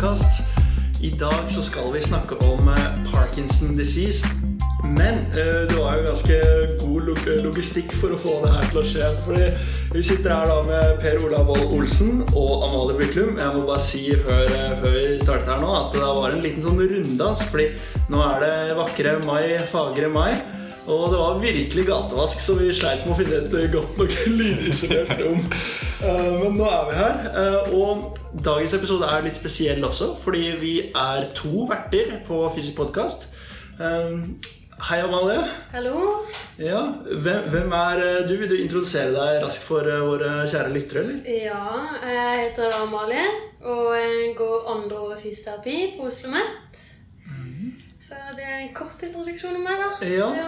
Podkast. I dag så skal vi snakke om eh, Parkinson disease. Men eh, det var jo ganske god logistikk for å få det her til å skje. Fordi vi sitter her da med Per Olav Wold Olsen og Amalie Byklum. Jeg må bare si før, eh, før vi startet her nå at det var en liten sånn runddans. Fordi nå er det vakre mai, fagre mai. Og det var virkelig gatevask, så vi sleit med å finne et godt nok lydisolert rom. Eh, Men nå er vi her. eh, Og dagens episode er litt spesiell også, fordi vi er to verter på Fysisk podkast. Hei, Amalie. Hallo. Ja, hvem, hvem er eh, du? Vil du introdusere deg raskt for eh, våre kjære lyttere, eller? Ja, jeg heter Amalie og jeg går andre året fysioterapi på Oslo OsloMet. Så det er en kort introduksjon om meg, da. Ja.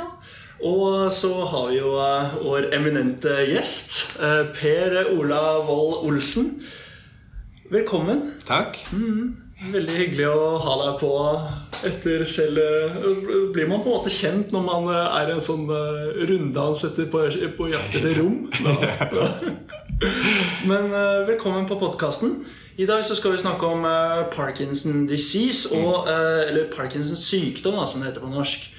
Og så har vi jo eh, vår eminente gjest, eh, Per Ola Wold Olsen. Velkommen. Takk. Veldig hyggelig å ha deg på etter selv eh, Blir man på en måte kjent når man er i en sånn runddans etter på, på jakt etter rom? Da. Men velkommen på podkasten. I dag så skal vi snakke om uh, Parkinson disease, og, uh, eller Parkinsons sykdom, da, som det heter på norsk.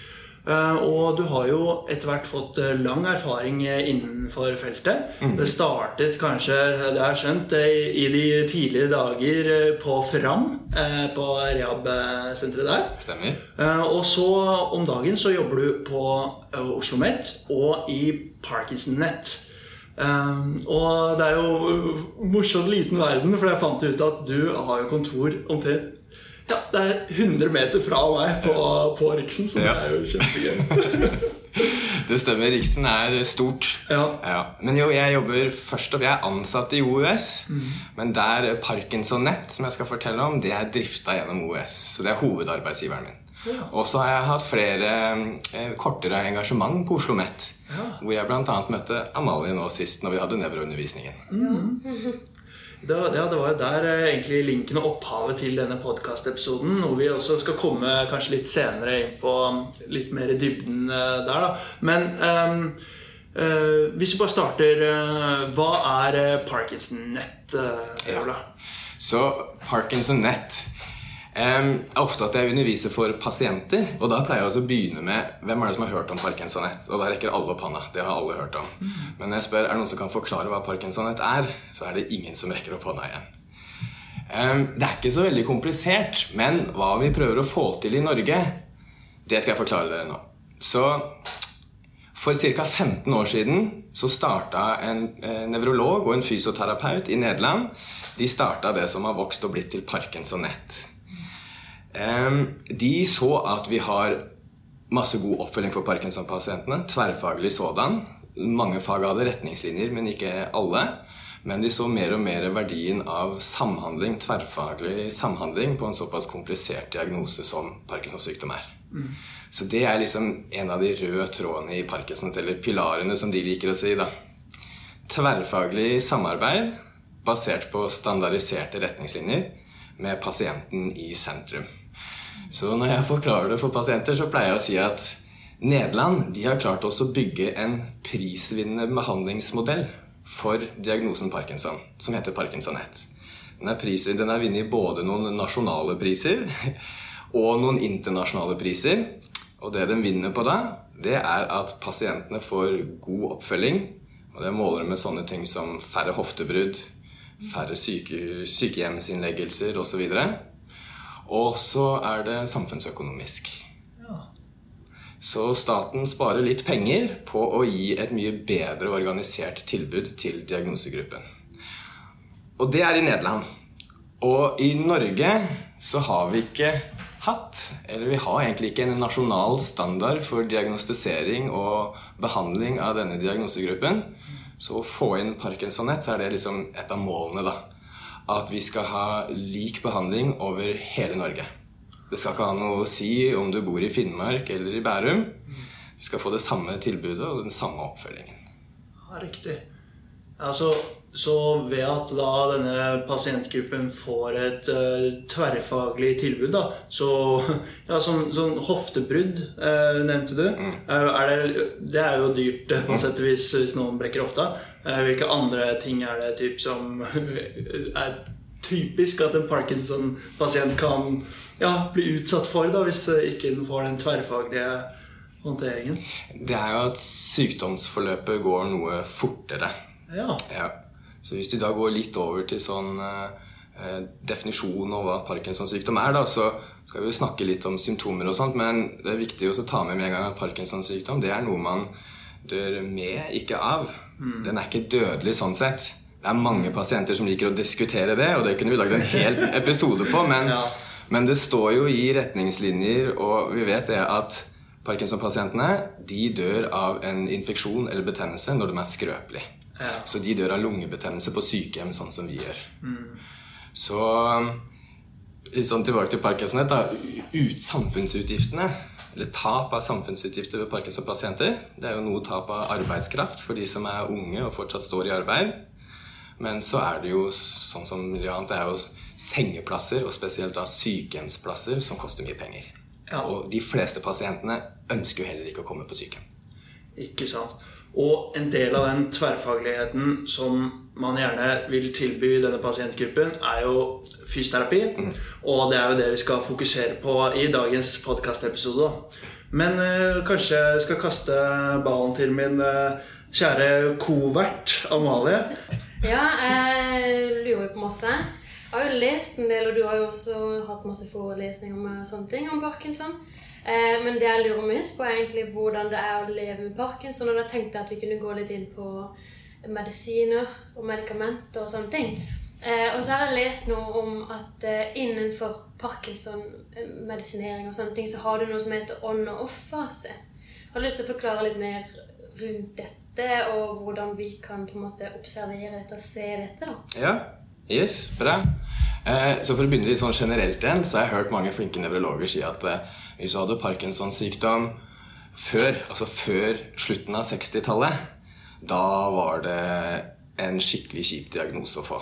Uh, og du har jo etter hvert fått eh, lang erfaring eh, innenfor feltet. Det startet kanskje, det har jeg skjønt, eh, i de tidlige dager eh, på Fram, uh, på rehab-senteret der. Stemmer. Uh, Og så om dagen så jobber du på eh, Oslo Met og i Parkinson Net. Eh, og det er jo uh, morsomt liten verden, for jeg fant ut at du har jo kontor omtrent ja, det er 100 meter fra meg på, på Riksen, så Ja. det er jo kjempegøy. Det stemmer. Riksen er stort. Ja. Men jo, jeg jobber først og Jeg er ansatt i OUS. Men der Parkinson Nett, som jeg skal fortelle om, det er drifta gjennom OUS. Så det er hovedarbeidsgiveren min. Og så har jeg hatt flere eh, kortere engasjement på Oslo Met. Hvor jeg bl.a. møtte Amalie nå sist når vi hadde nevroundervisningen. Var- ja, det var jo der eh, egentlig linken og opphavet til denne podkastepisoden. Noe vi også skal komme kanskje litt senere inn på um, litt mer i dybden eh, der. da. Men ehm, Uh, hvis vi bare starter uh, Hva er uh, Parkinson-nett? Uh, Ja. Så Parkinson Net Em, er ofte at jeg underviser for pasienter, og da pleier jeg også å begynne med hvem er det som har hørt om Parkinsonett? Og da rekker alle opp hånda. Det har alle hørt om. Men når jeg spør er det noen som kan forklare hva Parkinsonett er, så er det ingen som rekker opp hånda igjen. Det er ikke så veldig komplisert, men hva vi prøver å få til i Norge, det skal jeg forklare dere nå. Så for ca. 15 år siden så starta en eh, nevrolog og en fysioterapeut i Nederland. De starta det som har vokst og blitt til Parkinsonett. De så at vi har masse god oppfølging for Parkinson-pasientene. Tverrfaglig sådan. Mange fag hadde retningslinjer, men ikke alle. Men de så mer og mer verdien av samhandling, tverrfaglig samhandling på en såpass komplisert diagnose som Parkinsons sykdom er. Så det er liksom en av de røde trådene i Parkinson, eller pilarene, som de liker å si. da. Tverrfaglig samarbeid basert på standardiserte retningslinjer med pasienten i sentrum. Så når jeg forklarer det for pasienter, så pleier jeg å si at Nederland de har klart også å bygge en prisvinnende behandlingsmodell for diagnosen Parkinson, som heter Parkinsonett. Den er, pris, den er vunnet både noen nasjonale priser og noen internasjonale priser. Og det den vinner på da, det er at pasientene får god oppfølging. Og det måler med sånne ting som færre hoftebrudd, færre syke, sykehjemsinnleggelser osv. Og så er det samfunnsøkonomisk. Så staten sparer litt penger på å gi et mye bedre organisert tilbud til diagnosegruppen. Og det er i Nederland. Og i Norge så har vi ikke hatt, eller vi har egentlig ikke en nasjonal standard for diagnostisering og behandling av denne diagnosegruppen. Så å få inn Parkinsonett, så er det liksom et av målene, da. At vi skal ha lik behandling over hele Norge. Det skal ikke ha noe å si om du bor i Finnmark eller i Bærum. Vi skal få det samme tilbudet og den samme oppfølgingen. Ja, riktig. Altså, så ved at da denne pasientgruppen får et uh, tverrfaglig tilbud, da, så Ja, sånn, sånn hoftebrudd uh, nevnte du. Eh, er det, det er jo dyrt eh, på sett og vis hvis noen brekker hofta. Hvilke andre ting er det typ som er typisk at en Parkinson-pasient kan ja, bli utsatt for, da, hvis ikke den får den tverrfaglige håndteringen? Det er jo at sykdomsforløpet går noe fortere. Ja. Ja. Så hvis vi da går litt over til sånn eh, definisjon av hva Parkinsons sykdom er, da, så skal vi jo snakke litt om symptomer og sånt, men det er viktig å ta med med en gang at Parkinsons sykdom det er noe man dør med, ikke av. Den er ikke dødelig sånn sett. Det er mange pasienter som liker å diskutere det, og det kunne vi lagd en hel episode på, men, Ja. men det står jo i retningslinjer, og vi vet det at Parkinson-pasientene de dør av en infeksjon eller betennelse når de er skrøpelige. Ja. Så de dør av lungebetennelse på sykehjem, sånn som vi gjør. Så sånn tilbake til Parkinsonhet. da, ut Samfunnsutgiftene, eller tap av samfunnsutgifter ved Parkinson-pasienter, det er jo noe tap av arbeidskraft for de som er unge og fortsatt står i arbeid. Men så er det jo sånn som annet, det er jo sengeplasser, og spesielt da sykehjemsplasser, som koster mye penger. Ja. Og de fleste pasientene ønsker jo heller ikke å komme på sykehjem. Ikke sant. Og en del av den tverrfagligheten som man gjerne vil tilby denne pasientgruppen, er jo fysioterapi. Og det er jo det vi skal fokusere på i dagens podkastepisode. Men eh, kanskje jeg skal kaste ballen til min eh, kjære kovert Amalie. Ja, jeg lurer på masse. Jeg har jo lest en del, og du har jo også hatt masse forelesninger om eh, sånne ting om parkinson. Eh, men det jeg lurer mest på, er egentlig hvordan det er å leve med parkinson. Og da tenkte jeg at vi kunne gå litt inn på medisiner og medikamenter og sånne ting. Eh, og så har jeg lest noe om at eh, innenfor parkinson-medisinering og sånne ting, så har du noe som heter on- og off-fase. Har lyst til å forklare litt mer rundt dette, og hvordan vi kan på en måte observere dette og se dette? da? Ja, yes, bra. Eh, så for å begynne litt sånn generelt igjen, så har jeg hørt mange flinke nevrologer si at eh, hvis du hadde Parkinsons sykdom før, altså før slutten av 60-tallet, da var det en skikkelig kjip diagnose å få.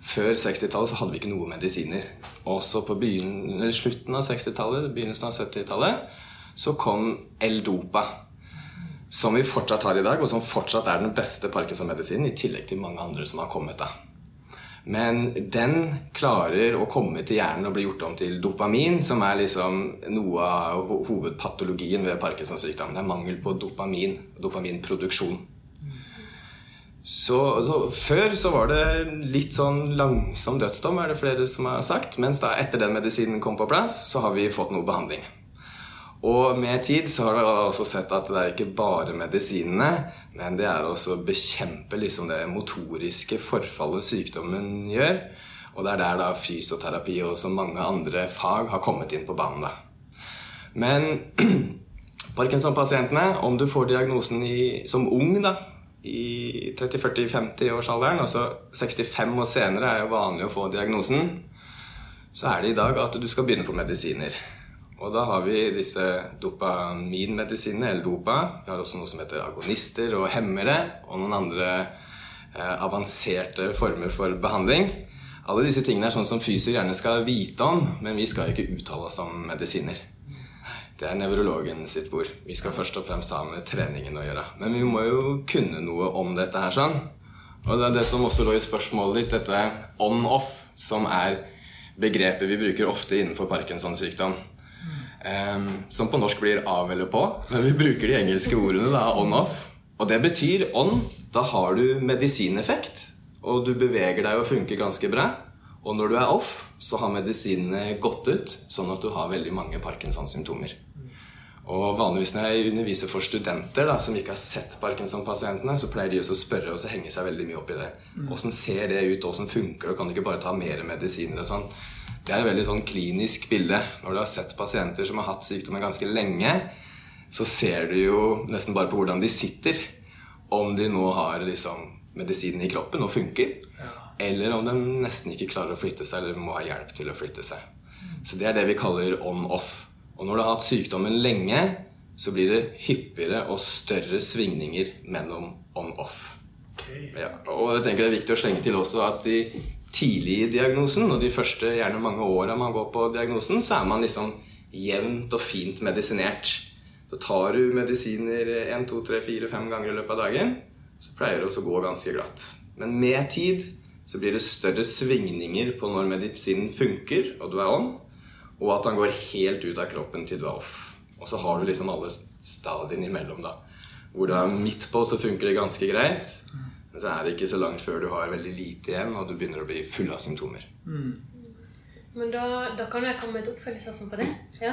Før 60-tallet så hadde vi ikke noe medisiner. Også på slutten av 60-tallet, begynnelsen av 70-tallet, så kom L-dopa. Som vi fortsatt har i dag, og som fortsatt er den beste parkinsonmedisinen, i tillegg til mange andre som har kommet. da. Men den klarer å komme til hjernen og bli gjort om til dopamin, som er liksom noe av hovedpatologien ved Parkinsons sykdom. Det er mangel på dopamin, dopaminproduksjon. Så, så Før så var det litt sånn langsom dødsdom, er det flere som har sagt. Mens da etter den medisinen kom på plass, så har vi fått noe behandling. Og med tid så har vi også sett at det er ikke bare medisinene, men det er også å bekjempe liksom det motoriske forfallet sykdommen gjør. Og det er der da fysioterapi og så mange andre fag har kommet inn på banen. da. Men Parkinson-pasientene, om du får diagnosen i, som ung da, i 30-40-50-årsalderen, altså 65 og senere er jo vanlig å få diagnosen, så er det i dag at du skal begynne på medisiner. Og da har vi disse dopaminmedisinene, eller dopa. Vi har også noe som heter agonister og hemmere, og noen andre eh, avanserte former for behandling. Alle disse tingene er sånn som fysier gjerne skal vite om, men vi skal ikke uttale oss om medisiner. Det er nevrologen sitt bord. Vi skal først og fremst ha med treningen å gjøre. Men vi må jo kunne noe om dette her sånn. Og det er det som også lå i spørsmålet ditt, dette on-off, som er begrepet vi bruker ofte innenfor Parkinsons sykdom. Em, som på norsk blir av eller på, men vi bruker de engelske ordene da, on-off. Og det betyr on. Da har du medisineffekt, og du beveger deg og funker ganske bra. Og når du er off, så har medisinene gått ut, sånn at du har veldig mange Parkinson-symptomer. Og vanligvis når jeg underviser for studenter da, som ikke har sett Parkinson-pasientene, så pleier de også å spørre og så henge seg veldig mye opp i det. Åssen ser det ut? Åssen funker det? Kan du ikke bare ta mer medisiner og sånn? Det er et veldig sånn klinisk bilde. Når du har sett pasienter som har hatt sykdommen ganske lenge, så ser du jo nesten bare på hvordan de sitter. Om de nå har liksom medisinen i kroppen og funker, eller om de nesten ikke klarer å flytte seg eller må ha hjelp til å flytte seg. Så det er det vi kaller on-off. Og når du har hatt sykdommen lenge, så blir det hyppigere og større svingninger mellom on-off. Ja, og jeg tenker det er viktig å slenge til også at i tidlig i diagnosen, og de første gjerne mange åra man går på diagnosen, så er man liksom jevnt og fint medisinert. Så tar du medisiner 1, 2, 3, 4, 5 ganger i løpet av dagen, så pleier det også å gå ganske glatt. Men med tid så blir det større svingninger på når medisinen funker, og du er on, og at han går helt ut av kroppen til du er off. Og så har du liksom alle stadiene imellom, da. Hvor du er midt på, så funker det ganske greit. Men så er det ikke så langt før du har veldig lite igjen, og du begynner å bli full av symptomer. Men da, da kan jeg komme med et oppfølgingsspørsmål på det. Ja.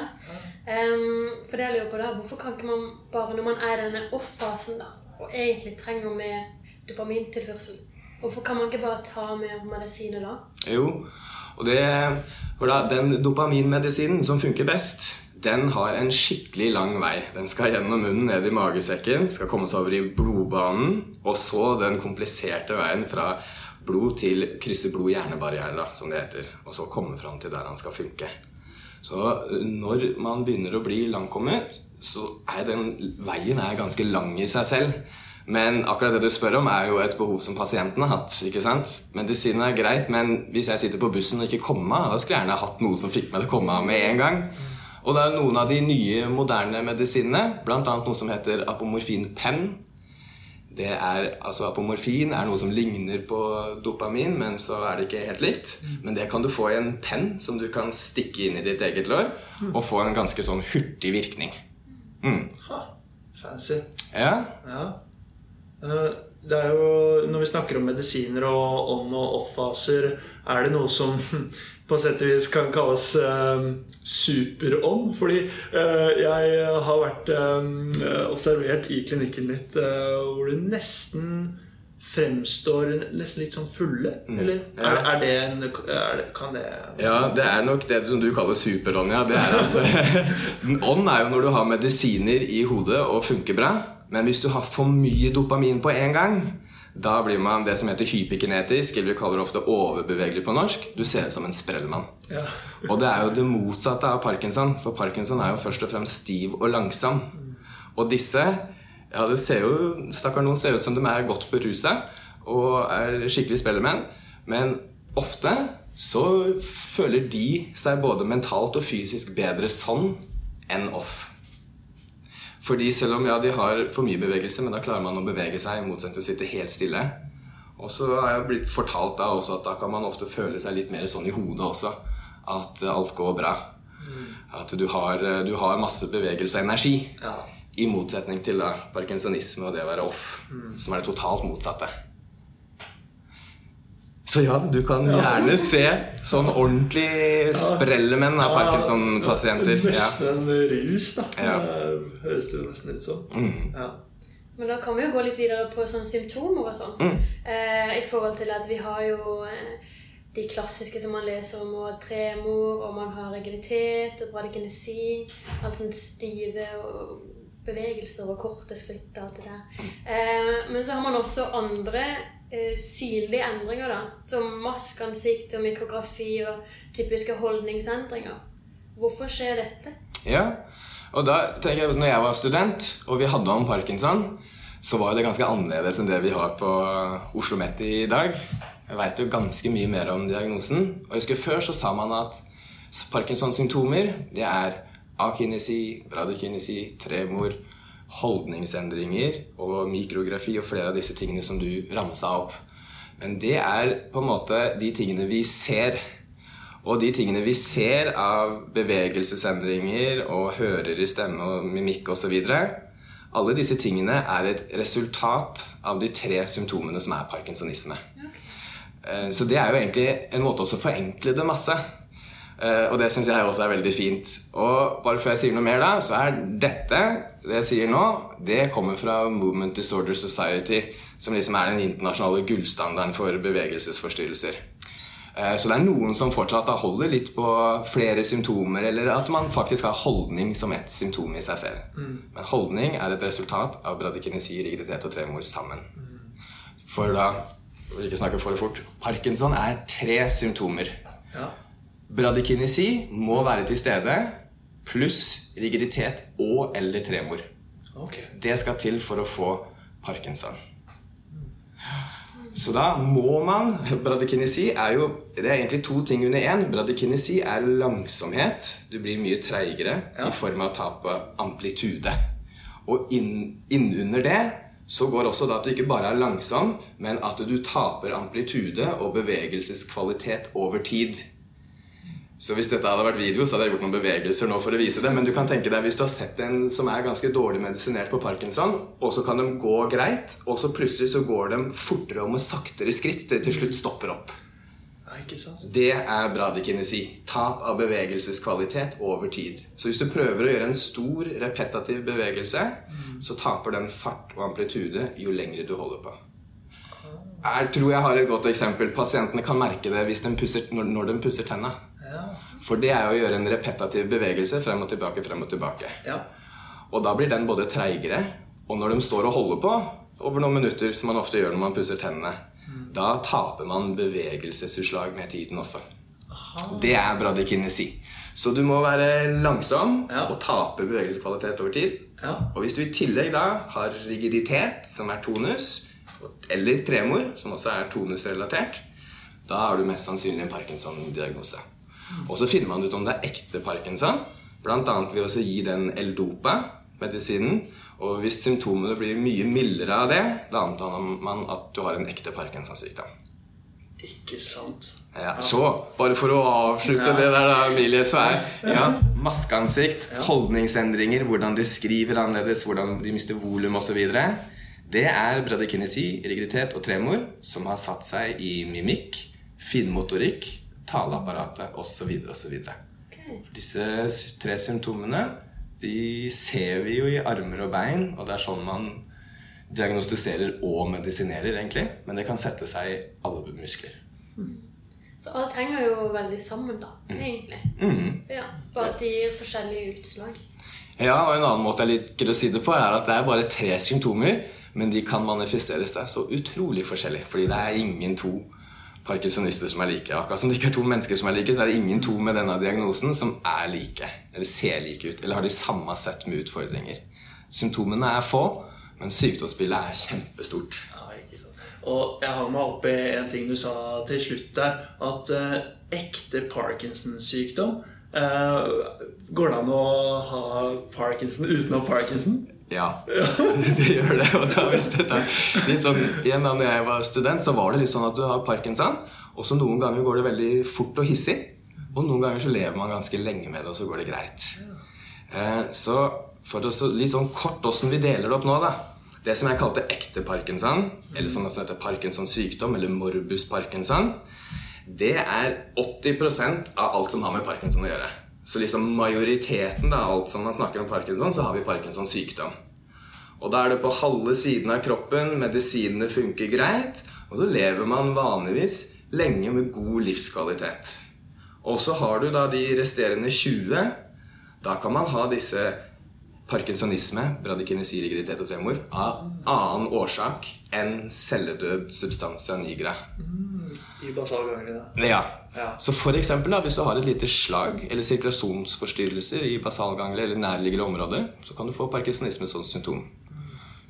Um, for det jeg lurer på da, Hvorfor kan ikke man bare når man er i denne off-fasen da, og egentlig trenger mer dopamintilførsel, hvorfor kan man ikke bare ta mer medisiner da? Jo, og det For da, den dopaminmedisinen som funker best, den har en skikkelig lang vei. Den skal gjennom munnen, ned i magesekken, skal komme seg over i blodbanen, og så den kompliserte veien fra blod til krysse blod-hjernebarriere, som det heter. Og så komme fram til der han skal funke. Så eh, når man begynner å bli langkommet, så er den veien er ganske lang i seg selv. Men akkurat det du spør om, er jo et behov som pasienten har hatt. ikke sant? Medisinen er greit, men hvis jeg sitter på bussen og ikke kommer meg, da skulle jeg gjerne hatt noe som fikk meg til å komme meg med en gang. Og det er noen av de nye, moderne medisinene, bl.a. noe som heter apomorfin penn. Det er, altså Apomorfin er noe som ligner på dopamin, men så er det ikke helt likt. Men det kan du få i en penn som du kan stikke inn i ditt eget lår, og få en ganske sånn hurtig virkning. Mm. Ha, fancy. Ja, Ja. Eh, Det er jo, Når vi snakker om medisiner og on- og off-faser, er det noe som på sett og vis kan kalles eh, super-on? Fordi eh, jeg har vært eh, observert i klinikken mitt eh, hvor det nesten fremstår nesten litt sånn fulle. Eller Mm. Ja. er, er det en er det, Kan det ja, det er nok det som du kaller superånd. Ja. Det er at Ånd er jo når du har medisiner i hodet og funker bra. Men hvis du har for mye dopamin på en gang, da blir man det som heter hyperkinetisk, eller vi kaller det ofte overbevegelig på norsk. Du ser ut som en sprellmann. Ja. Og det er jo det motsatte av parkinson, for parkinson er jo først og fremst stiv og langsom. Og disse ja, det ser jo, Stakkar noen ser ut som de er godt berusa og er skikkelig spellemenn. Men ofte så føler de seg både mentalt og fysisk bedre sånn enn off. Fordi selv om ja, de har for mye bevegelse, men da klarer man å bevege seg, i motsetning til å sitte helt stille. Og så har jeg blitt fortalt da også at da kan man ofte føle seg litt mer sånn i hodet også. At alt går bra. At du har, du har masse bevegelse og energi. Ja. I motsetning til da, parkinsonisme og det å være off, som er det totalt motsatte. Så ja, du kan gjerne se sånn ordentlig sprellemenn av Parkinson-pasienter. Ja. Nesten en rus, da. Ja. Eh, Høres det jo nesten ut som. Ja. Men da kan vi jo gå litt videre på sånne symptomer og sånn. Eh, I forhold til at vi har jo eh, de klassiske som man leser om, og tremor, og man har rigiditet og bradykinesi. Altså sånn stive og bevegelser og korte skritt og alt det der. Eh, men så har man også andre synlige endringer, da. Som maskeansikt og mikrografi og typiske holdningsendringer. Hvorfor skjer dette? Ja, og da tenker jeg at når jeg var student, og vi hadde om parkinson, så var det ganske annerledes enn det vi har på Oslo Met i dag. Jeg veit jo ganske mye mer om diagnosen. Og jeg husker Før så sa man at Parkinsons-symptomer det er akinesi, bradykinesi, tremor, holdningsendringer og mikrografi og flere av disse tingene som du ramsa opp. Men det er på en måte de tingene vi ser. Og de tingene vi ser av bevegelsesendringer og hører i stemme og mimikk osv. Alle disse tingene er et resultat av de tre symptomene som er parkinsonisme. Eh, Så det er jo egentlig en måte også å forenkle det masse. Eh, og det syns jeg også er veldig fint. Og bare før jeg sier noe mer, da, så er dette, det jeg sier nå, det kommer fra Movement Disorder Society, som liksom er den internasjonale gullstandarden for bevegelsesforstyrrelser. Eh, så det er noen som fortsatt holder litt på flere symptomer, eller at man faktisk har holdning som et symptom i seg selv. Men holdning er et resultat av bradykinesi, rigiditet og tremor sammen. For da for ikke snakke for fort Parkinson er tre symptomer. Ja. Bradykinesi må være til stede, pluss rigiditet og eller tremor. Okay. Det skal til for å få parkinson. Så da må man Bradykinesi er jo Det er egentlig to ting under én. Bradykinesi er langsomhet. Du blir mye treigere Ja. i form av tap av amplitude. Og inn, innunder det så går også da at du ikke bare er langsom, men at du taper amplitude og bevegelseskvalitet over tid. Så hvis dette hadde vært video, så hadde jeg gjort noen bevegelser nå for å vise det. Men du kan tenke deg hvis du har sett en som er ganske dårlig medisinert på parkinson, og så kan de gå greit, og så plutselig så går de fortere og med saktere skritt til til slutt stopper opp. Det er bradykinesi. Tap av bevegelseskvalitet over tid. Så hvis du prøver å gjøre en stor, repetativ bevegelse, så taper den fart og amplitude jo lengre du holder på. Jeg tror jeg har et godt eksempel. Pasientene kan merke det hvis de pusser, når de pusser tenna. For det er jo å gjøre en repetativ bevegelse frem og tilbake, frem og tilbake. Ja. Og da blir den både treigere, og når de står og holder på over noen minutter, som man ofte gjør når man pusser tennene, da taper man bevegelsesutslag med tiden også. Det er bradykinesi. Så du må være langsom Ja. og tape bevegelseskvalitet over tid. Ja. Og hvis du i tillegg da har rigiditet, som er tonus, eller tremor, som også er tonusrelatert, da har du mest sannsynlig en Parkinson-diagnose. Og så finner man ut om det er ekte Parkinson, bl.a. ved å gi den L-dopa-medisinen. Og hvis symptomene blir mye mildere av det, da antar man at du har en ekte Parkinson-sykdom. Ikke sant. Ja, så, bare for å avslutte det der, da, Emilie, så er ja, maskeansikt, holdningsendringer, hvordan de skriver annerledes, hvordan de mister volum osv. Det er bradykinesi, rigiditet og tremor som har satt seg i mimikk, finmotorikk, taleapparatet osv. osv. Ok. Disse tre symptomene de ser vi jo i armer og bein, og det er sånn man diagnostiserer og medisinerer, egentlig. Men det kan sette seg i alle muskler. Så alt henger jo veldig sammen, da, egentlig. Ja, Bare at de gir forskjellige utslag. Ja, og en annen måte jeg liker å si det på, er at det er bare tre symptomer, men de kan manifestere seg så utrolig forskjellig. Fordi det er ingen to parkinsonister som er like. Akkurat som det ikke er to mennesker som er like, så er det ingen to med denne diagnosen som er like. Eller ser like ut. Eller har de samme sett med utfordringer. Symptomene er få, men sykdomsbildet er kjempestort. Og jeg hang meg opp i en ting du sa til slutt der, at eh, ekte Parkinson-sykdom eh, Går det an å ha Parkinson uten å ha Parkinson? Ja, det gjør det. Og da visste jeg. Sånn, igjen da når jeg var student, så var det litt sånn at du har parkinson, og så noen ganger går det veldig fort og hissig. Og noen ganger så lever man ganske lenge med det, og så går det greit. Eh, så for å litt sånn kort åssen vi deler det opp nå, da. Det som jeg kalte ekte parkinson, eller som også heter Parkinsons sykdom, eller morbus parkinson, det er 80% av alt som har med parkinson å gjøre. Så liksom majoriteten av alt som man snakker om parkinson, så har vi Parkinsons sykdom. Og da er det på halve siden av kroppen, medisinene funker greit, og så lever man vanligvis lenge med god livskvalitet. Og så har du da de resterende 20. Da kan man ha disse parkinsonisme, bradykinesi, rigiditet og tremor av annen årsak enn celledød substansia nigra. I basalganglene. Ja. Ja. Så for eksempel da, hvis du har et lite slag eller sirkulasjonsforstyrrelser i basalgangler eller nærliggende områder, så kan du få parkinsonisme som symptom.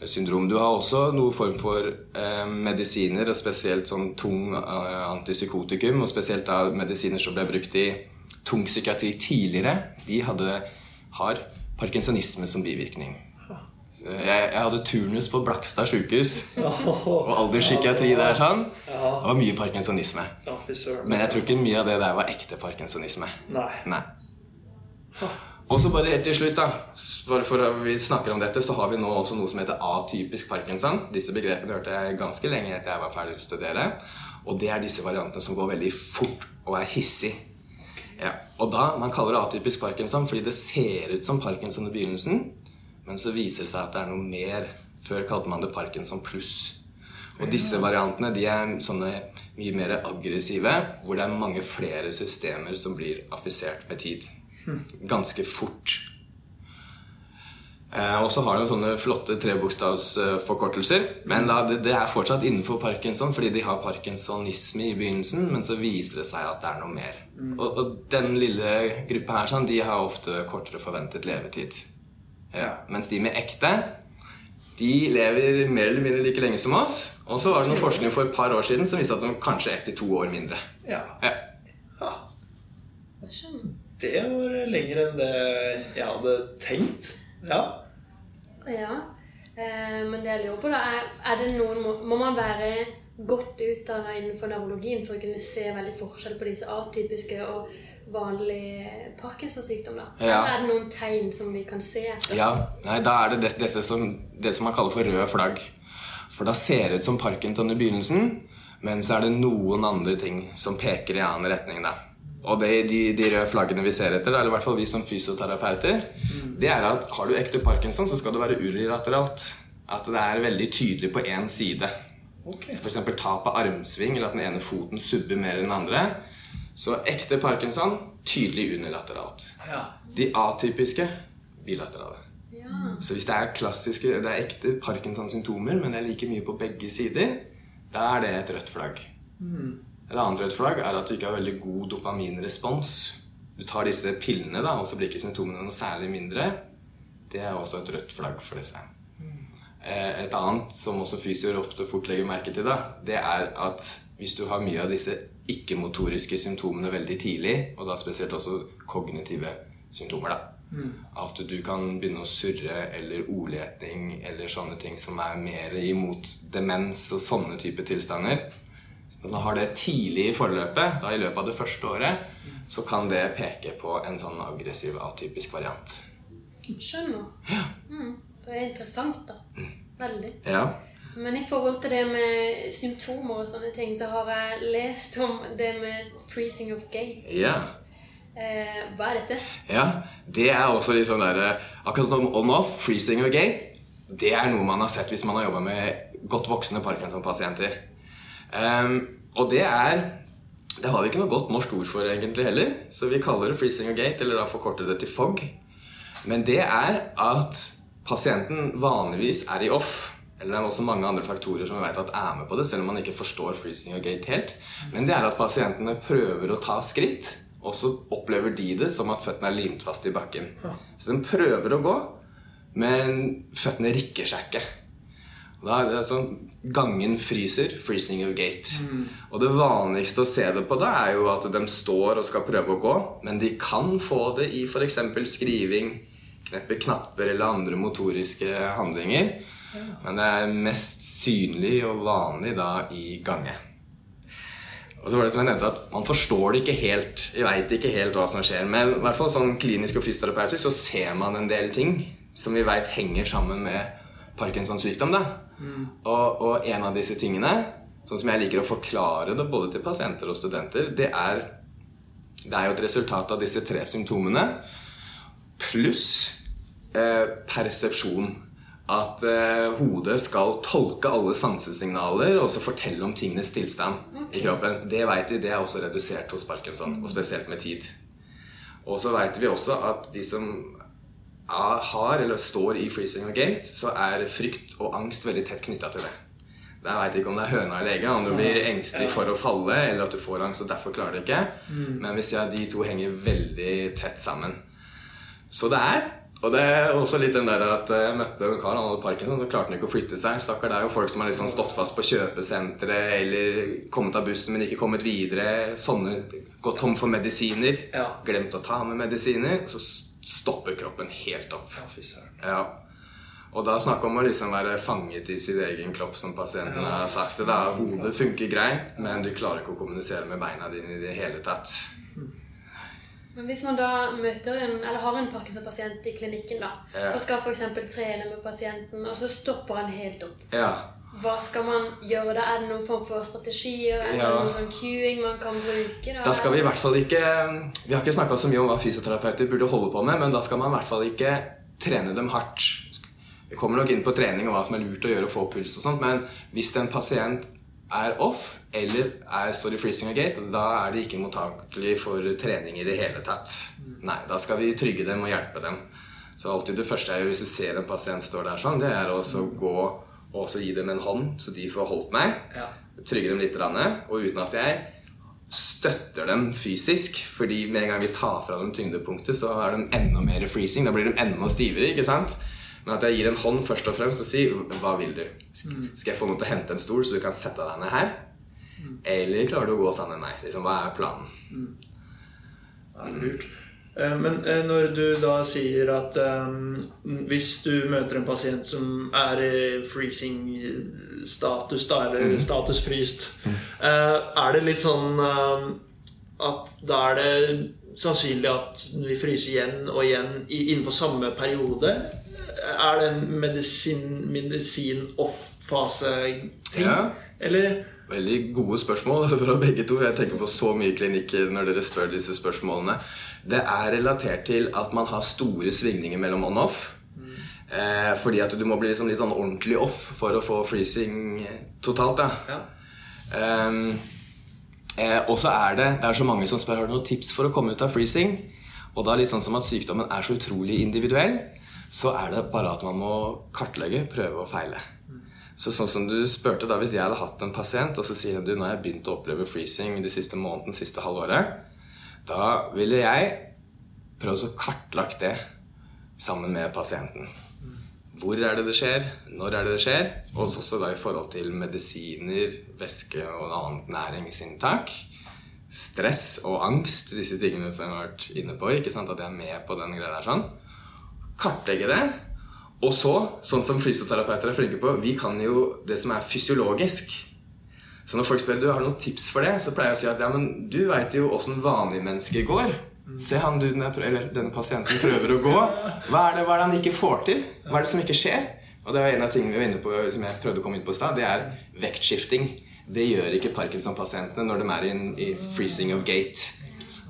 Syndrom. Du har også noen form for eh, medisiner, og spesielt sånn tung eh, antipsykotikum, og spesielt da medisiner som ble brukt i tung psykiatri tidligere, de hadde, har parkinsonisme som bivirkning. Jeg, jeg hadde turnus på Blakstad sjukehus, og alderspsykiatri der sånn. Det var mye parkinsonisme. Men jeg tror ikke mye av det der var ekte parkinsonisme. Nei. Og så bare helt til slutt, da. Bare for at vi snakker om dette, så har vi nå også noe som heter atypisk parkinson. Disse begrepene hørte jeg ganske lenge etter jeg var ferdig til å studere. Og det er disse variantene som går veldig fort og er hissig. Ja, og da, Man kaller det atypisk parkinson fordi det ser ut som parkinson i begynnelsen, men så viser det seg at det er noe mer. Før kalte man det parkinson pluss. Og disse variantene de er sånne mye mer aggressive, hvor det er mange flere systemer som blir affisert med tid. Ganske fort. Eh, og så har de sånne flotte trebokstavsforkortelser. Men da, det, det er fortsatt innenfor parkinson, fordi de har parkinsonisme i begynnelsen, men så viser det seg at det er noe mer. Og, og den lille gruppa her sånn, de har ofte kortere forventet levetid. Ja. Mens de med ekte de lever mer eller mindre like lenge som oss. Og så var det noen forskning for et par år siden som viste at de kanskje ett til to år mindre. Ja. Ja. ja. Det var lenger enn det jeg hadde tenkt. Ja. Ja. Eh, men det jeg lurer på, da, er, er det noen må, må man være godt utdanna innenfor nevrologien for å kunne se veldig forskjell på disse atypiske og vanlige Parkinson-sykdom? Ja. Er det noen tegn som vi kan se etter? Ja, nei, da er det det, det, som, det som man kaller for røde flagg. For da ser det ut som Parkinson i begynnelsen, men så er det noen andre ting som peker i annen retning. da. Og det, de, de røde flaggene vi ser etter, eller i hvert fall vi som fysioterapeuter, det er at har du ekte Parkinson, så skal det være unilateralt. At det er veldig tydelig på én side. Okay. Så F.eks. tap av armsving, eller at den ene foten subber mer enn den andre. Så ekte Parkinson tydelig unilateralt. Ja. De atypiske bilaterale. Ja. Så hvis det er klassiske, det er ekte Parkinson-symptomer, men det er like mye på begge sider, da er det et rødt flagg. Et annet rødt flagg er at du ikke har veldig god dopaminrespons. Du tar disse pillene, da, og så blir ikke symptomene noe særlig mindre. Det er også et rødt flagg for disse. Eh, Et annet som også fysioer ofte fort legger merke til, da, det er at hvis du har mye av disse ikke-motoriske symptomene veldig tidlig, og da spesielt også kognitive symptomer, da, at du kan begynne å surre eller ordleting eller sånne ting som er mer imot demens og sånne type tilstander. Man har det tidlig i forløpet, da i løpet av det første året, så kan det peke på en sånn aggressiv atypisk variant. Skjønner. Mm. Det er interessant, da. Veldig. Ja. Men i forhold til det med symptomer og sånne ting, så har jeg lest om det med freezing of gates'. Ja. Eh, hva er dette? Ja, det er også litt sånn der Akkurat som on-off, freezing of gate, det er noe man har sett hvis man har jobba med godt voksne Parkinson-pasienter. Ehm, og det er Det har vi ikke noe godt norsk ord for egentlig heller, så vi kaller det freezing of gate, eller da forkorter det til FOG. Men det er at pasienten vanligvis er i off. Eller det er også mange andre faktorer som vi vet at er med på det, selv om man ikke forstår freezing og gate helt. Men det er at pasientene prøver å ta skritt, og så opplever de det som at føttene er limt fast i bakken. Så de prøver å gå, men føttene rikker seg ikke. Da er det sånn Gangen fryser. Freezing of gate. Og det vanligste å se det på da er jo at de står og skal prøve å gå, men de kan få det i f.eks. skriving, kneppe knapper eller andre motoriske handlinger. Men det er mest synlig og vanlig da i gange. Og så var det som jeg nevnte at Man forstår det ikke helt. Jeg vet ikke helt hva som skjer. Men i hvert fall sånn klinisk og fysioterapeutisk så ser man en del ting som vi vet henger sammen med Parkinsons sykdom. da. Og, og en av disse tingene, sånn som jeg liker å forklare det både til pasienter og studenter, det er, det er jo et resultat av disse tre symptomene pluss eh, persepsjon. At eh, hodet skal tolke alle sansesignaler og så fortelle om tingenes tilstand i kroppen. Det vet vi, det er også redusert hos Parkinson, og spesielt med tid. Og så vet vi også at de som har eller står i freezing og gate, så er frykt og angst veldig tett knytta til det. Jeg veit ikke om det er høna eller egget, om du blir engstelig for å falle, eller at du får angst og derfor klarer det ikke. Men vi ser at de to henger veldig tett sammen. Så det er og det er også litt den der at jeg møtte en kar, han hadde parkinson, så klarte han ikke å flytte seg. Stakkar, det er jo folk som har liksom stått fast på kjøpesenteret eller kommet av bussen, men ikke kommet videre. Sånne Gått tom for medisiner. Glemt å ta med medisiner. Og så stopper kroppen helt opp. Ja. Og da snakke om å liksom være fanget i sin egen kropp, som pasienten har sagt. det er, Hodet funker greit, men du klarer ikke å kommunisere med beina dine i det hele tatt. Men hvis man da møter en, eller har en Parkinson-pasient i klinikken, da, Ja. og skal f.eks. trene med pasienten, og så stopper han helt opp, Ja. Hva skal man gjøre da? Er det noen form for strategier? Er det Ja. noen sånn cueing man kan bruke? Da, Da skal vi i hvert fall ikke Vi har ikke snakka så mye om hva fysioterapeuter burde holde på med, men da skal man i hvert fall ikke trene dem hardt. Vi kommer nok inn på trening og hva som er lurt å gjøre og få puls og sånt, men hvis en pasient er off eller er, står i freezing og gate, da er de ikke mottakelig for trening i det hele tatt. Nei, da skal vi trygge dem og hjelpe dem. Så alltid det første jeg gjør hvis du ser en pasient står der sånn, det er å gå og så gi dem en hånd, så de får holdt meg. Ja. Trygge dem litt, og uten at jeg støtter dem fysisk. Fordi med en gang vi tar fra dem tyngdepunktet, så er de enda mer freezing. Da blir de enda stivere. ikke sant? Men at jeg gir en hånd først og fremst og sier hva vil du? Skal jeg få noen til å hente en stol, så du kan sette deg ned her? Eller klarer du å gå sammen med meg? Liksom, hva er planen? Ja, lurt. Eh, Men eh, når du da sier at um, hvis du møter en pasient som er i freezing-status, da, eller mm. uh, er det litt sånn uh, at da er det sannsynlig at vi fryser igjen og igjen i- innenfor samme periode? Er det en medisin, medisin? Ja. Eller Veldig gode spørsmål altså fra begge to. Jeg tenker på så mye klinikker når dere spør disse spørsmålene. Det er relatert til at man har store svingninger mellom on-off. Eh, fordi at du må bli liksom litt sånn ordentlig off for å få freezing totalt. da. Ja. Ehm, eh, og så er det Det er så mange som spør Har du noen tips for å komme ut av freezing. Og da litt sånn som at sykdommen er så utrolig individuell, så er det bare at man må kartlegge, prøve og feile. Så sånn som du spurte da Hvis jeg hadde hatt en pasient, og så sier du nå har jeg begynt å oppleve freezing de siste måneden, siste halvåret, da ville jeg prøve å kartlagt det sammen med pasienten. Hvor er det det skjer? Når er det det skjer? Og også da i forhold til medisiner, væske og annet næringsinntak. Stress og angst, disse tingene som jeg har vært inne på. ikke sant? At jeg er med på den greia der sånn. Kartlegge det. Og så, sånn som fysioterapeuter er flinke på, vi kan jo det som er fysiologisk. Så når folk spør du har noen tips for det, så pleier jeg å si at ja, men du veit jo åssen vanlige mennesker går. Se han du, eller denne pasienten prøver å gå. Hva er, det, hva er det han ikke får til? Hva er det som ikke skjer? Og det var en av tingene vi var inne på som jeg prøvde å komme inn på i stad. Det er vektskifting. Det gjør ikke Parkinson-pasientene når de er i, i freezing of gate.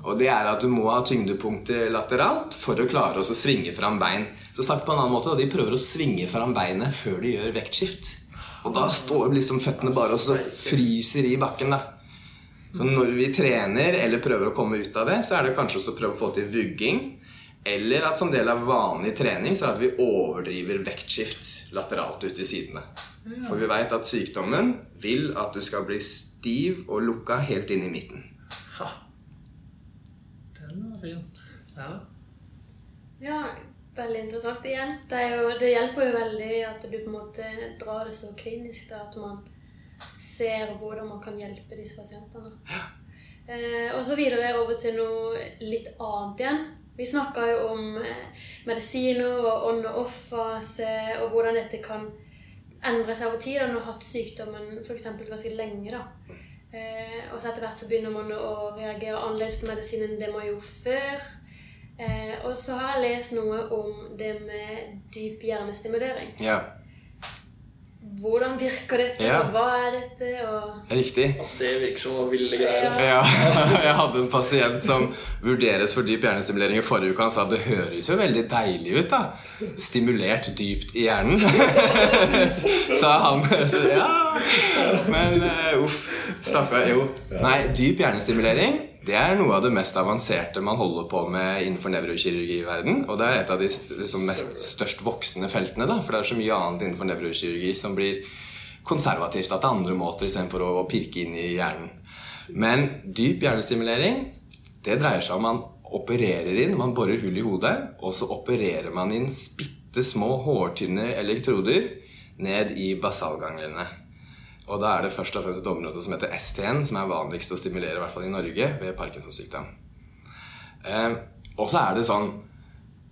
Og det er at du må ha tyngdepunktet lateralt for å klare å svinge fram bein. Så sagt på en annen måte, De prøver å svinge fram beinet før de gjør vektskift. Og da står liksom føttene bare og så fryser i bakken. da. Så når vi trener eller prøver å komme ut av det, så er det kanskje også å prøve å få til vugging. Eller at som del av vanlig trening så er det at vi overdriver vektskift lateralt ut i sidene. For vi veit at sykdommen vil at du skal bli stiv og lukka helt inn i midten. ha. Den var fin. Ja. Ja, veldig interessant igjen. Det, jo, det hjelper jo veldig at du på en måte drar det så klinisk, da, at man ser hvordan man kan hjelpe disse pasientene. Eh, og så videre over til noe litt annet igjen. Vi snakka jo om eh, medisiner og on- og off-fase, og hvordan dette kan endre seg over tid. Når du har hatt sykdommen f.eks. ganske lenge. da. Eh, og så etter hvert så begynner man å reagere annerledes på medisinen enn det man gjorde før. Eh, og så har jeg lest noe om det med dyp hjernestimulering. Ja, Hvordan virker dette, Ja. og hva er dette? Og riktig. Det virker som noe ville greier. Ja, jeg hadde en pasient som vurderes for dyp hjernestimulering i forrige uke. Han sa det høres jo veldig deilig ut, da. Stimulert dypt i hjernen. Sa han. Så ja. Men eh, uff. Stakkar. Jo. Nei, dyp hjernestimulering det er noe av det mest avanserte man holder på med innenfor nevrokirurgi i verden. Og det er et av de liksom, mest størst voksende feltene, da. For det er så mye annet innenfor nevrokirurgi som blir konservativt. At det er andre måter istedenfor å pirke inn i hjernen. Men dyp hjernestimulering, det dreier seg om man opererer inn, man borer hull i hodet, og så opererer man inn bitte små hårtynne elektroder ned i basalganglene. Og da er det først og fremst et område som heter STN, som er vanligst å stimulere, i hvert fall i Norge, ved Parkinsons sykdom. Eh, og så er det sånn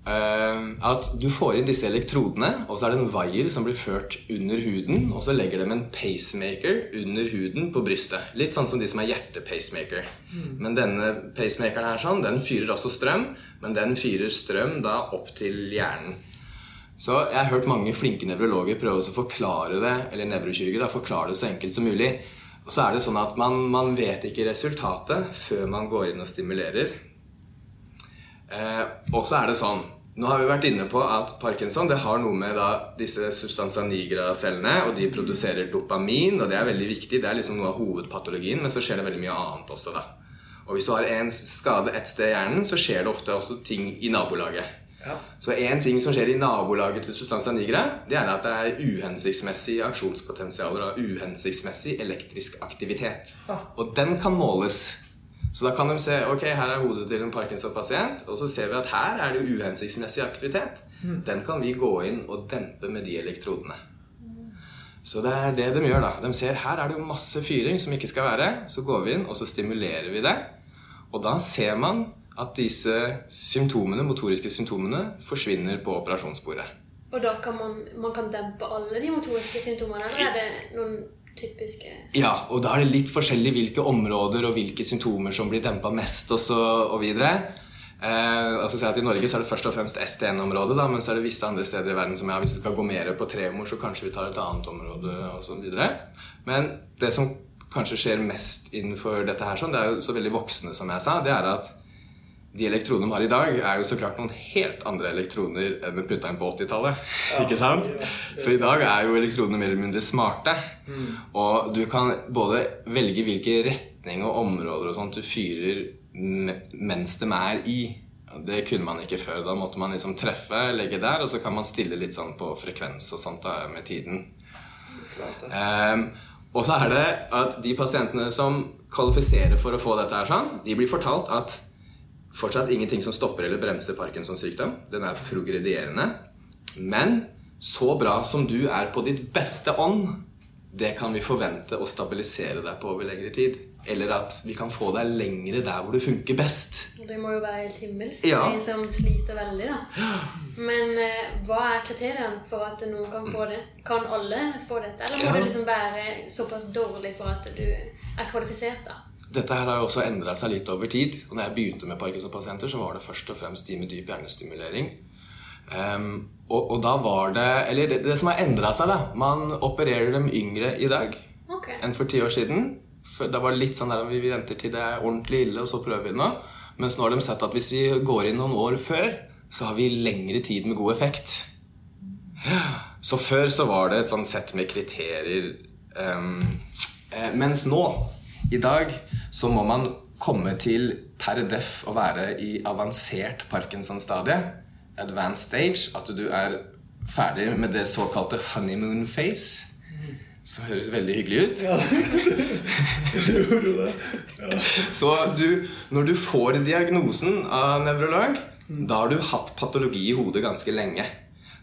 eh, at du får inn disse elektrodene, og så er det en vaier som blir ført under huden, og så legger de en pacemaker under huden på brystet. Litt sånn som de som er hjertepacemaker. Men denne pacemakeren her sånn, den fyrer også strøm, men den fyrer strøm da opp til hjernen. Så jeg har hørt mange flinke nevrologer prøve å forklare det eller da, forklare det så enkelt som mulig. Og så er det sånn at man, man vet ikke resultatet før man går inn og stimulerer. Eh, og så er det sånn Nå har vi vært inne på at parkinson det har noe med da, disse substansa nigra-cellene, og de produserer dopamin, og det er veldig viktig. Det er liksom noe av hovedpatologien, men så skjer det veldig mye annet også, da. Og hvis du har en skade ett sted i hjernen, så skjer det ofte også ting i nabolaget. Ja. Så en ting som skjer i nabolaget til substansa nigra, det er at det er uhensiktsmessig aksjonspotensialer og uhensiktsmessig elektrisk aktivitet. Ja. Og den kan måles. Så da kan de se ok, her er hodet til en Parkinson-pasient, og så ser vi at her er det uhensiktsmessig aktivitet. Den kan vi gå inn og dempe med de elektrodene. Så det er det de gjør, da. De ser her er det masse fyring som ikke skal være. Så går vi inn, og så stimulerer vi det. Og da ser man at disse symptomene, motoriske symptomene forsvinner på operasjonsbordet. Og da kan man, man kan dempe alle de motoriske symptomene, eller er det noen typiske Ja, og da er det litt forskjellig hvilke områder og hvilke symptomer som blir dempa mest og så og videre. Eh, altså si at I Norge så er det først og fremst STN-området, men så er det visse andre steder i verden som ja, hvis vi skal gå mer på tremor, så kanskje vi tar et annet område og så videre. Men det som kanskje skjer mest innenfor dette her, sånn, det er jo så veldig voksne, som jeg sa, det er at de elektronene vi har i dag, er jo så klart noen helt andre elektroner enn de putta inn på 80-tallet. Ikke sant? Så i dag er jo elektronene mer eller mindre smarte. Og du kan både velge hvilke retning og områder og sånt du fyrer mens de er i. Det kunne man ikke før. Da måtte man liksom treffe, legge der, og så kan man stille litt sånn på frekvens og sånt da, med tiden. Um, og så er det at de pasientene som kvalifiserer for å få dette her sånn, de blir fortalt at fortsatt ingenting som stopper eller bremser Parkinsons sykdom. Den er progredierende. Men så bra som du er på ditt beste ånd, det kan vi forvente å stabilisere deg på over lengre tid. Eller at vi kan få deg lengre der hvor det funker best. Det må jo være helt himmelsk Ja. de som sliter veldig, da. Men eh, hva er kriteriene for at noen kan få det? Kan alle få dette? Eller må Ja. du liksom være såpass dårlig for at du er kvalifisert, da? Dette her har jo også endra seg litt over tid. Og når jeg begynte med Parkinson-pasienter, så var det først og fremst de med dyp hjernestimulering. Um, og, og da var det Eller det, det som har endra seg, da Man opererer dem yngre i dag okay. enn for ti år siden. For da var det litt sånn der vi venter til det er ordentlig ille, og så prøver vi nå. Mens nå har de sett at hvis vi går inn noen år før, så har vi lengre tid med god effekt. Så før så var det et sånn sett med kriterier. Um, eh, mens nå, i dag, så må man komme til per def å være i avansert Parkinson-stadie. Advanced stage. At du er ferdig med det såkalte honeymoon face. Som høres veldig hyggelig ut. Så du, når du får diagnosen av nevrolog, da har du hatt patologi i hodet ganske lenge.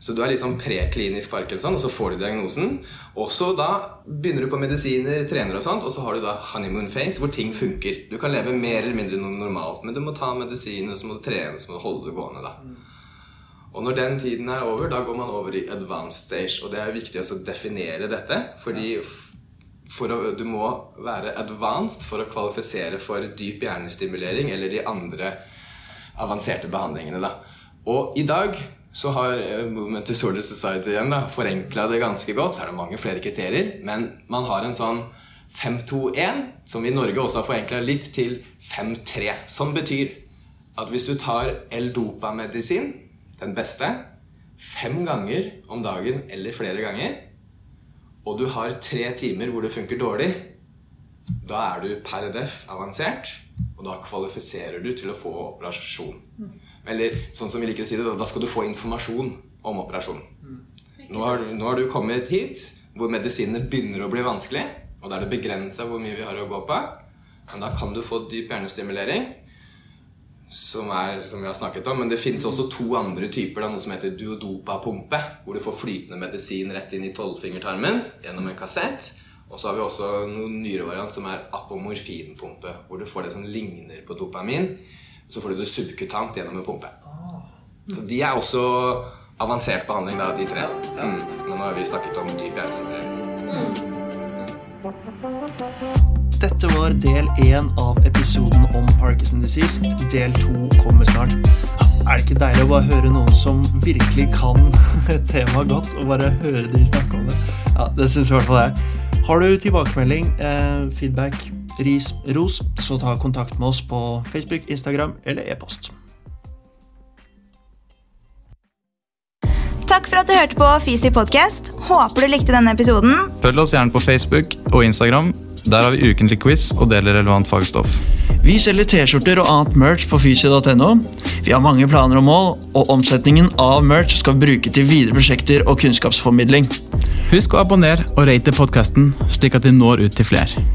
Så du er litt sånn preklinisk Parkinson, og så får du diagnosen. Og så da begynner du på medisiner, trener og sånt, og så har du da honeymoon phase, hvor ting funker. Du kan leve mer eller mindre normalt, men du må ta medisiner, så må du trene, så må du holde det gående, da. Og når den tiden er over, da går man over i advanced stage. Og det er viktig å definere dette, fordi for å, du må være advanced for å kvalifisere for dyp hjernestimulering eller de andre avanserte behandlingene. Da. Og i dag så har eh, Movement Disorder Society igjen da, forenkla det ganske godt. Så er det mange flere kriterier, men man har en sånn 5-2-1, som vi i Norge også har forenkla litt til 5-3. Som betyr at hvis du tar L-dopa-medisin, den beste, fem ganger om dagen eller flere ganger, og du har tre timer hvor det funker dårlig, da er du per def avansert, og da kvalifiserer du til å få operasjon. Eller sånn som vi liker å si det, da skal du få informasjon om operasjonen Nå har, nå har du kommet hit hvor medisinene begynner å bli vanskelig, og da er det begrensa hvor mye vi har å gå på. Men da kan du få dyp hjernestimulering, som, er, som vi har snakket om. Men det finnes også to andre typer. Da, noe som heter duodopa-pumpe, hvor du får flytende medisin rett inn i tolvfingertarmen gjennom en kassett. Og så har vi også noen nyere variant som er apomorfinpumpe, hvor du får det som ligner på dopamin. Så får du det subkutant gjennom en pumpe. Så de er også avansert behandling, da, de tre. Mm. Men nå har vi snakket om dyp hjernesimulering. Dette var del én av episoden om Parkinson disease. Del to kommer snart. Er det ikke deilig å bare høre noen som virkelig kan temaet tema godt, og bare høre de snakke om det? Ja, det syns i hvert fall jeg. Har du tilbakemelding, eh, feedback, ris, ros, så ta kontakt med oss på Facebook, Instagram eller e-post. Takk for at du hørte på Fysi podcast. Håper du likte denne episoden. Følg oss gjerne på Facebook og Instagram. Der har vi ukentlig quiz og deler relevant fagstoff. Vi selger T-skjorter og annet merch på fysi.no. Vi har mange planer og mål, og omsetningen av merch skal vi bruke til videre prosjekter og kunnskapsformidling. Husk å abonnere og rate podkasten, slik at vi når ut til flere.